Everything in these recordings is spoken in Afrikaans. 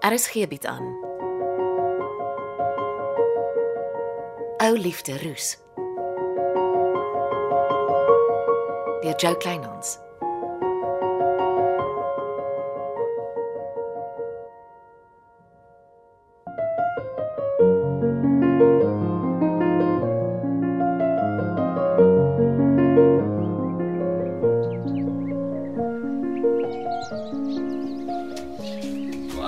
RSG bied aan. Ou liefde roes. Deur Jo Kleinhans.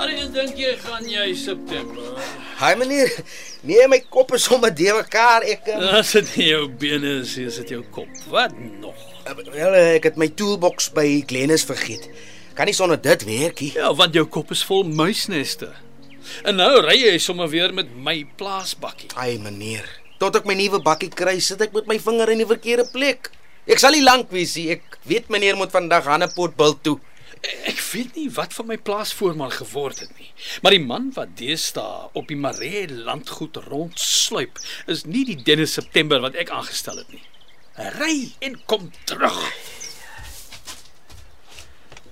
Waarheen dink jy gaan jy September? Haai meneer, nee my kop is sommer de mekaar ek um, As dit nie jou bene is, is dit jou kop. Wat nog? wel ek het my toolbox by Glennis vergeet. Kan nie sonder dit werkie. Ja, want jou kop is vol muisneste. En nou ry jy sommer weer met my plaasbakkie. Ai meneer, tot ek my nuwe bakkie kry, sit ek met my vinger in die verkeerde plek. Ek sal nie lank wees nie. Ek weet meneer moet vandag Hannepot bil toe. Ek weet nie wat van my plaasvoorman geword het nie. Maar die man wat deesdae op die Maree landgoed rondsluip, is nie die Dennis September wat ek aangestel het nie. Ry en kom terug.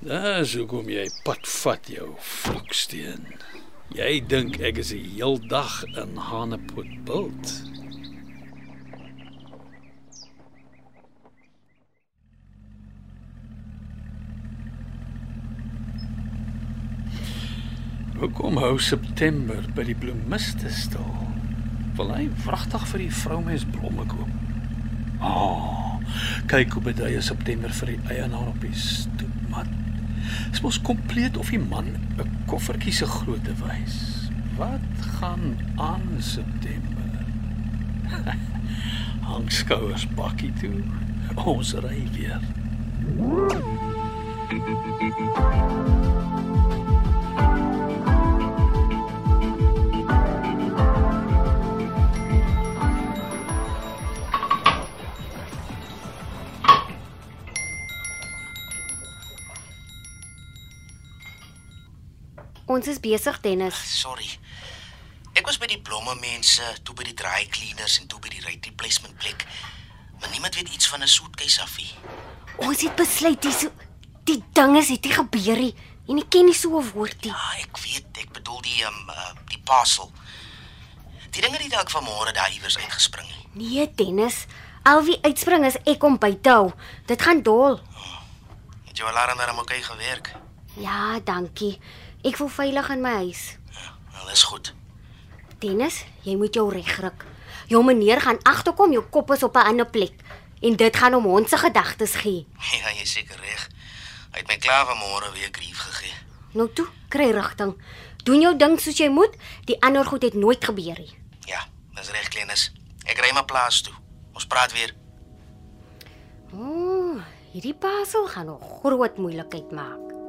Dis hoekom jy pad vat jou vloeksteen. Jy dink ek is die heel dag in Hanepoort bult. Hoekom hou September by die bloemiste stil? Wil hy wragtig vir die vroumens blomme koop? Ah, oh, kyk hoe bedui September vir die eienaar op die stoepmat. Dit mos kompleet of die man 'n koffertjie se grootte wys. Wat gaan aan September? Hang skouers bakkie toe. Ons ry weer. Ons is besig, Dennis. Sorry. Ek was by die blomme mense, toe by die dry cleaners en toe by die right replacement plek. Maar niemand weet iets van 'n soetkeis af nie. Ons het besluit dis die ding is het nie gebeur nie. En ek ken nie so 'n woord nie. Ja, ek weet, ek bedoel die um, uh, die parcel. Die dinge het dalk vanmôre daar iewers uitgespring. nie. Nee, Dennis. Al wie uitspring is ek om by te hou. Dit gaan dol. Het jou alarm oké gewerk? Ja, dankie. Ek voel veilig in my huis. Wel is goed. Dennis, jy moet jou regruk. Jou meneer gaan agterkom jou kop is op 'n ander plek en dit gaan hom ons se gedagtes gee. Ja, jy seker reg. Hy het my klaar vanmôre weer grief gegee. Nou toe, kry rigting. Doen jou ding soos jy moet. Die ander goed het nooit gebeur nie. Ja, dis reg, Klenis. Ek ry maar plaas toe. Ons praat weer. Ooh, hierdie pasel gaan nog groot moeilikheid maak.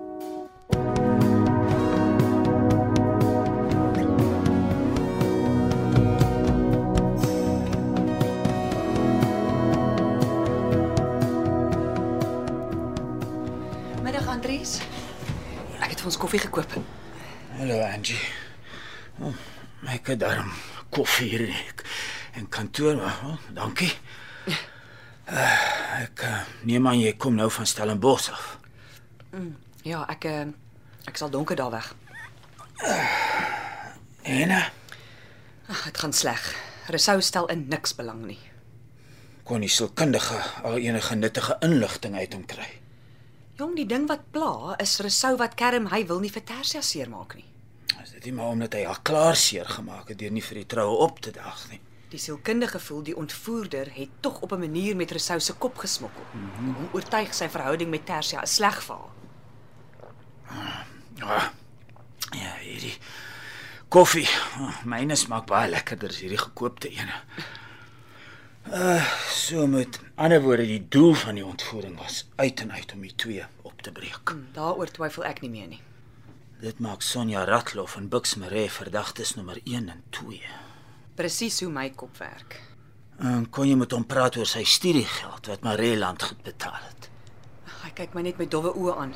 Vir ons koffie gekoop. Hallo Angie. Oh, ek het daarom koffie hier in kantoor, oh, dankie. Uh, ek uh, neem aan jy kom nou van Stellenbosch af. Ja, ek eh, ek sal donker daar weg. Uh, Ag, dit gaan sleg. Resou stel in niks belang nie. kon die sielkundige al enige nuttige inligting uit hom kry. Jong, die ding wat pla is Resou wat kerm hy wil nie vir Tersia seermaak nie. Is dit nie maar omdat hy al klaar seer gemaak het deur nie vir die troue op te dag nie. Die sielkundige voel die ontvoerder het tog op 'n manier met Resou se kop gesmokkel. Mm -hmm. Om oortuig sy verhouding met Tersia is sleg vir haar. Ja. Ja, hierdie koffie, oh, myne smaak baie lekkerder as hierdie gekoopte ene. Uh, so met ander woorde, die doel van die ontvoering was uit en uit om die twee op te breek. Hm, Daaroor twyfel ek nie meer nie. Dit maak Sonja Ratloff en Bux Maree verdagtes nommer 1 en 2. Presies hoe my kop werk. En kon jy met hom praat oor sy studiegeld wat Maree land goed betaal het? Hy kyk my net met dowwe oë aan.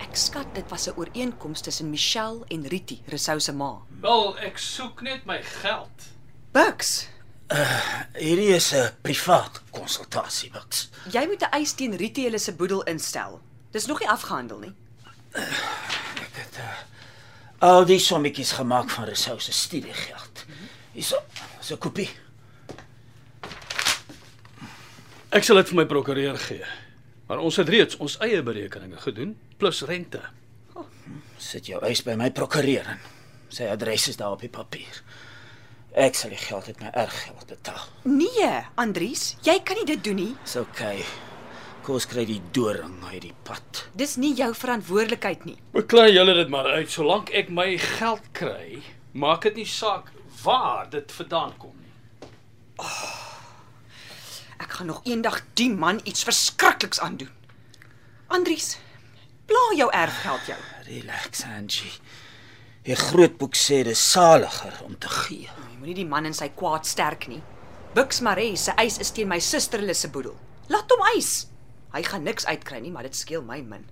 Ek skat dit was 'n ooreenkoms tussen Michelle en Riti, Resou se ma. Wel, ek soek net my geld. Bux, Hierdie is 'n privaat konsultasie, Bux. jy moet 'n eis teen Riti hulle se boedel instel. Dis nog nie afgehandel nie. Ek het uh, Al die sommetjies gemaak van Rousseau se studiegeld. Hierso, so 'n kopie. Ek sal dit vir my prokureur gee. Maar ons het reeds ons eie berekeninge gedoen plus rente. Sit jou eis by my prokureur in. Sy adres is daar op die papier. Ek sal die geld uit my erfgeld betaal. Nee, Andries, jy kan nie dit doen nie. Dis okay. Kos kry die doring uit die pad. Dis nie jou verantwoordelikheid nie. Beklei julle dit maar uit solank ek my geld kry. Maak dit nie saak waar dit vandaan kom nie. Ek gaan nog eendag die man iets verskrikliks aandoen. Andries, pla jou erfgeld jou. Relax, Angie. Die grootboek sê dis saliger om te gee. Jy moenie die man in sy kwaad sterk nie. Bux Maree se eis is teen my suster Lisse boedel. Laat hom eis. Hy gaan niks uitkry nie, maar dit skeel my min.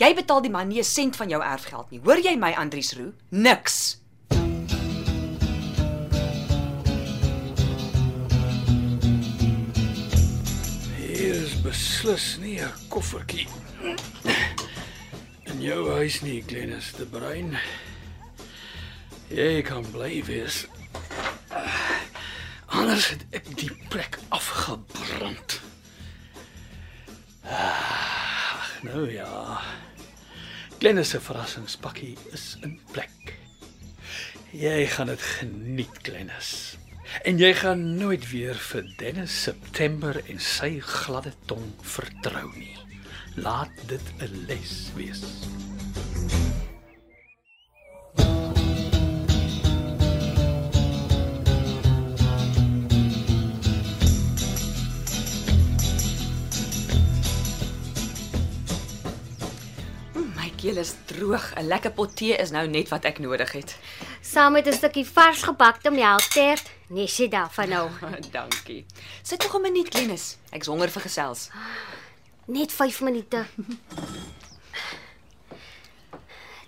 Jy betaal die man nie 'n sent van jou erfgeld nie. Hoor jy my, Andries Roo? Niks. Hier is beslis nie 'n koffertjie in jou huis nie, Glennis de Bruin. Jy kan bly wees. Anders het ek die plek afgebrand. Ag, nou ja. Glennis se verrassingspakkie is in plek. Jy gaan dit geniet, Glennis. En jy gaan nooit weer vir Dennis September en sy gladde tong vertrou nie. Laat dit 'n les wees. Is droog. 'n Lekker pot tee is nou net wat ek nodig het. Saam met 'n stukkie vars gebakte melktert. Nesie daarvan nou. Dankie. Sit nog 'n minuut, Glennis. Ek's honger vir gesels. Net 5 minute.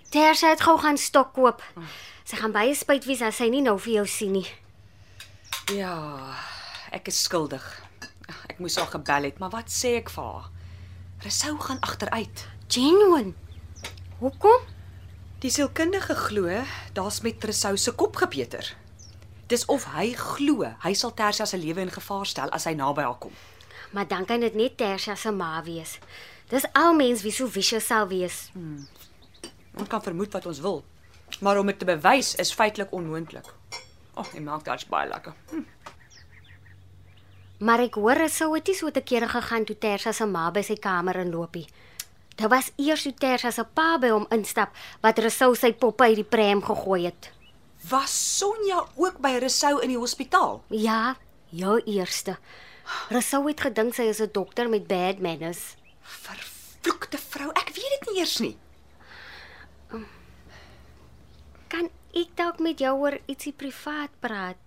Tersa het gou gaan stok koop. Sy gaan baie spyt wees as sy nie nou vir jou sien nie. Ja, ek is skuldig. Ek moes haar gebel het, maar wat sê ek vir haar? Resou gaan agteruit. Genuine. Hoekom? Die sielkundige glo daar's met Resou se kop gepeter. Dis of hy glo hy sal Tersia se lewe in gevaar stel as hy naby haar kom. Maar dan kan dit net Tersa se ma wees. Dis al mens wie so vicious sal wees. Ons kan vermoed wat ons wil, maar om dit te bewys is feitelik onmoontlik. Ag, oh, die melk daar's baie lekker. Hm. Maar ek hoor Resou het nie so te kere gegaan toe Tersa se ma by sy kamer inloopie. Dit was eers toe Tersa se pa by hom instap wat Resou sy poppe uit die pram gegooi het. Was Sonja ook by Resou in die hospitaal? Ja, jou eerste. Resou het gedink sy is 'n dokter met bad manners. Vervloekte vrou, ek weet dit nie eers nie. Kan ek dalk met jou oor ietsie privaat praat?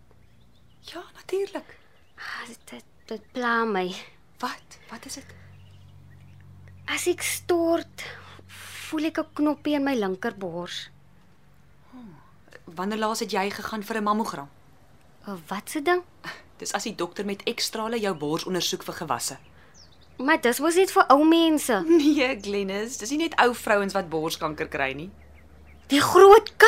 Ja, natuurlik. Ah, Dit dit pla my. Wat? Wat is dit? As ek stort, voel ek 'n knoppie in my linkerbors. Wanneer laas het jy gegaan vir 'n mammogram? 'n Wat se ding? Dis as die dokter met ekstrale jou bors ondersoek vir gewasse. Maar dis mos net vir ou mense. Nee, Glennis, dis nie net ou vrouens wat borskanker kry nie. Die groot K.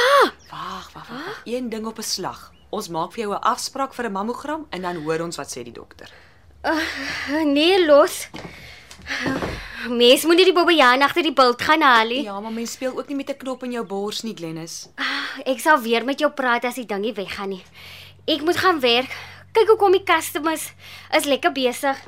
Wag, wag, wag. Een ding op 'n slag. Ons maak vir jou 'n afspraak vir 'n mammogram en dan hoor ons wat sê die dokter. Nee, los. Mens moet nie die bobbejaan agter die bult gaan haal nie. Ja, maar mens speel ook nie met 'n knop in jou bors nie, Glennis. Ek sal weer met jou praat as die dingie weggaan nie. Ek moet gaan werk. Kyk hoe kom die customers. Is lekker besig.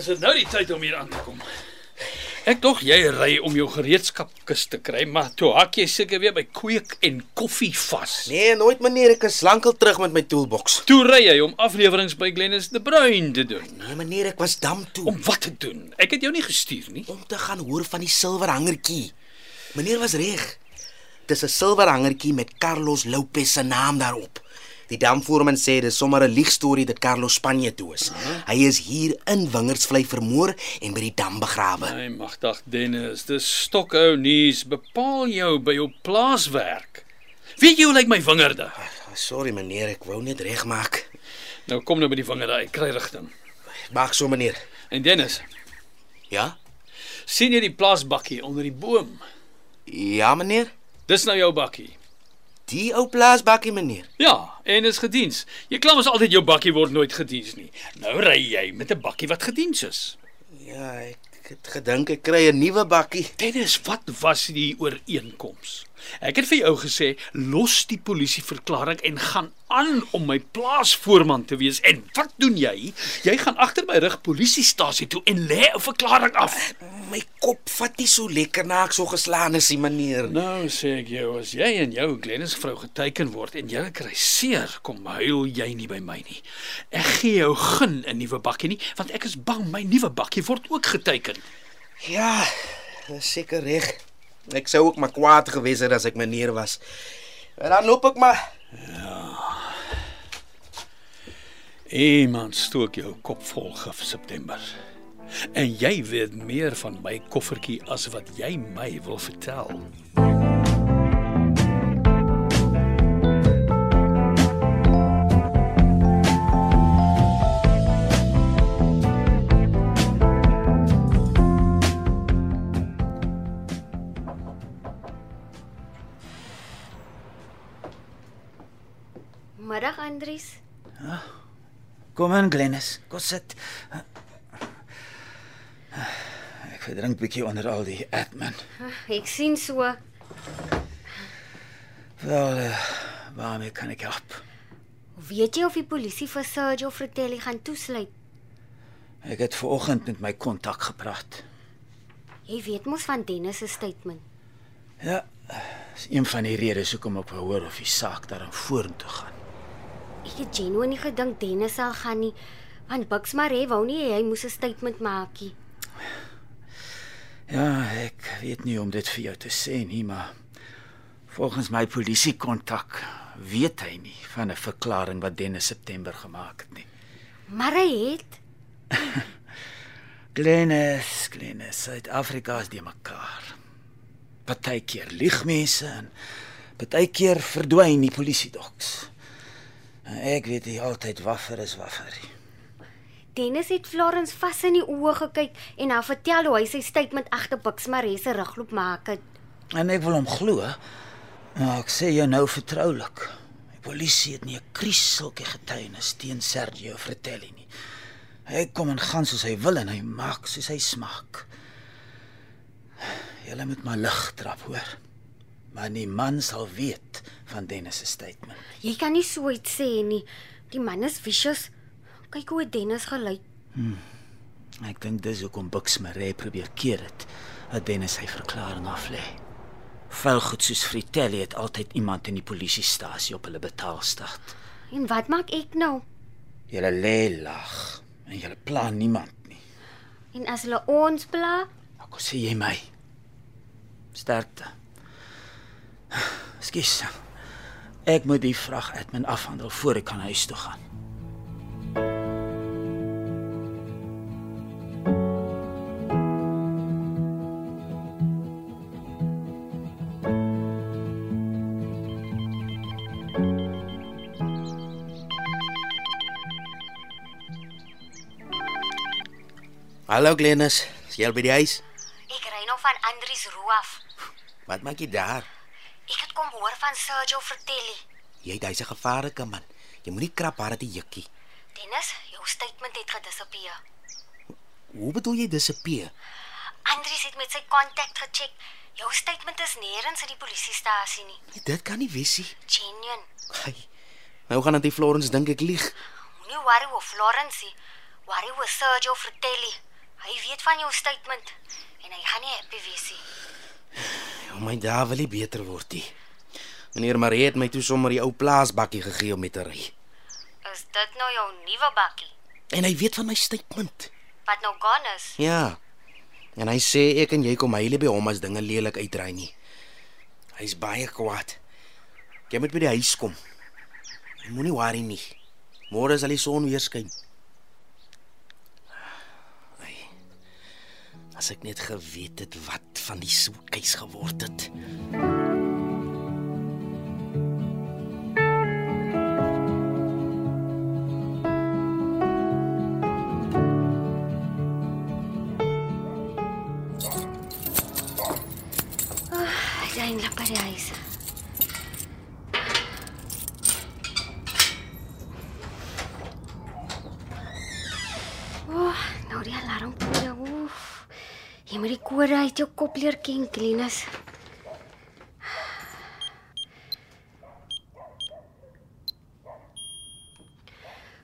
Is dit nou die tyd om hier aan te kom? Ek dog jy ry om jou gereedskapkis te kry, maar toe hak jy seker weer by kweek en koffie vas. Nee, nooit meneer, ek is lankal terug met my toolbox. Toe ry jy om afleweringe by Glennis de Bruin te doen. Nee meneer, ek was dam toe Om wat te doen? Ek het jou nie gestuur nie. om te gaan hoor van die silwerhangertjie. Meneer was reg. Dis 'n silwerhangertjie met Carlos Lopez se naam daarop. Die damvoerman sê dis sommer 'n liegstorie dat Carlos Spanje toe is. Hy is hier in Wingersvlei vermoor en by die dam begrawe. Hy magtig Dennis, dis stokhou nuus. Bepaal jou by jou plaaswerk. Weet jy hoe lyk my wingerde? Sorry meneer, ek wou net regmaak. Nou kom nou by die wingerde, ek kry rigting. Maak so meneer. En Dennis, Ja? sien jy die plaasbakkie onder die boom? Ja meneer. Dis nou jou bakkie. Die ou plaasbakkie meneer. Ja, en is gediens. Jy kla mos altyd jou bakkie word nooit gediens nie. Nou ry jy met 'n bakkie wat gediens is. Ja, ek het gedink ek kry 'n nuwe bakkie. Dennis, wat was die ooreenkoms? Ek het vir jou gesê, los die polisieverklaring en gaan aan om my plaasvoorman te wees. En wat doen jy? Jy gaan agter my rug polisiestasie toe en lê 'n verklaring af. My kop vat nie so lekker na ek so geslaan is, nie, meneer. Nou sê ek jou, as jy en jou Glennis vrou geteken word en jy kry seer, kom huil jy nie by my nie. Ek gee jou geen 'n nuwe bakkie nie, want ek is bang my nuwe bakkie word ook geteken. Ja, seker reg. Ek sou ook maar kwaad gewees het as ek meneer was. En dan loop ek maar. Iemand stook jou kop vol gif September. En jy weet meer van my koffertjie as wat jy my wil vertel. Kom in, Glennis. Kom sit. Ek verdrink bietjie onder al die admin. Ah, Ek sien so. Wel, uh, waarmee kan ek help? Weet jy of die polisie vir Sergio Fratelli gaan toesluit? Ek het ver oggend met my kontak gepraat. Jy weet mos van Dennis se statement. Ja, is een van die redes hoekom ek wou hoor of die saak daarin vorentoe gaan. Ek het genuine nie gedink Dennis sal gaan nie, want Bux Maree wou nie hy moes 'n statement maak nie. Ja, ek weet nie om dit vir jou te sê nie, maar volgens my polisiekontak weet hy nie van 'n verklaring wat Dennis September gemaak het nie. Maar hy het Glennis, Glennis, Suid-Afrika is die mekaar. Partykeer lieg mense en partykeer verdwyn die polisiedoks. Ek weet nie altyd waffer is waffer. Dennis het Florence vas in die oë gekyk en haar vertel hoe hy sy statement agter Bux Maree se rugloop maak het. En ek wil hom glo. Maar ek sê jou nou vertroulik. Die polisie het nie 'n sulke getuienis teen Sergio Fratelli nie. Hy kom en gaan soos hy wil en hy maak soos hy smaak. Julle moet maar lig trap, hoor. Maar die man sal weet van Dennis se statement. Jy kan nie so iets sê nie. Die man is vicious. Kyk hoe Dennis gelyk. Ek dink dis hoekom Bux Maree probeer keer dit. Dat Dennis sy verklaring aflê. Vuilgoed soos Fratelli het altyd iemand in die polisiestasie op hulle betaalstaat. En wat maak ek nou? Julle lê lag en julle plan niemand nie. En as hulle ons pla, Nou kom sê jy my. Sterkte. Skus. Ek moet die vrag admin afhandel voor ek kan huis toe gaan. Hallo Glennis, is jy al by die huis? ek ry nou van Andries Roo af. Wat maak jy daar? Ek het kom hoor van Sergio Fratelli. Jy het hy's 'n gevaarlike man. Jy moenie krap haar te jukkie. Dennis, jou statement het gedisappear. Hoe bedoel jy disappear? Andries het met sy kontak gecheck. Jou statement is nêrens in die polisiestasie nie. Nee, dit kan nie wees nie. Genuine. Ai. Nou gaan dit Florence dink ek lieg. Moenie worry oor Florence nie. Worry oor Sergio Fratelli. Hy weet van jou statement en hy gaan nie happy wees nie. O my dae wil nie beter word nie. Meneer Marie het my toe sommer die ou plaasbakkie gegee om mee te ry. Is dit nou jou nuwe bakkie En hy weet van my statement. wat nou gone is? Ja. En hy sê ek en jy kom hy by hom as dinge lelik uitdraai nie. Hy's baie kwaad. Jy moet by die huis kom. Moenie worry nie. Môre sal die son weer skyn. Ai. As ek net geweet het wat van die soetkeis geword het. Nou die alarmkode. Oef. Jy moet die kode uit jou kop leer ken, Klinus.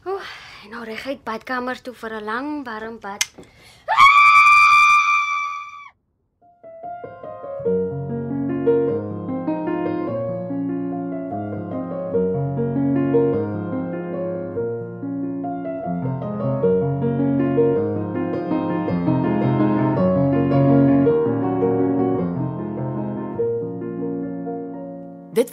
Oeh, nou ry ek uit badkamer toe vir 'n lang warm bad. Dit